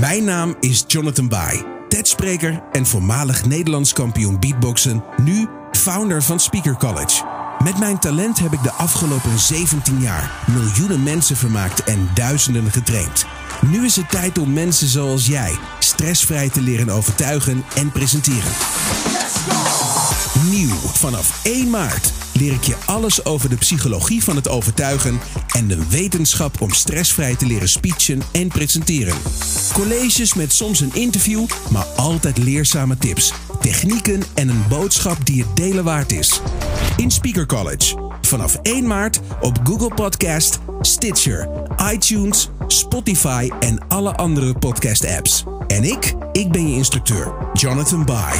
Mijn naam is Jonathan Bai, TED-spreker en voormalig Nederlands kampioen beatboxen, nu founder van Speaker College. Met mijn talent heb ik de afgelopen 17 jaar miljoenen mensen vermaakt en duizenden getraind. Nu is het tijd om mensen zoals jij stressvrij te leren overtuigen en presenteren. Vanaf 1 maart leer ik je alles over de psychologie van het overtuigen en de wetenschap om stressvrij te leren speechen en presenteren. Colleges met soms een interview, maar altijd leerzame tips, technieken en een boodschap die het delen waard is. In Speaker College. Vanaf 1 maart op Google Podcast, Stitcher, iTunes, Spotify en alle andere podcast apps. En ik, ik ben je instructeur, Jonathan Bai.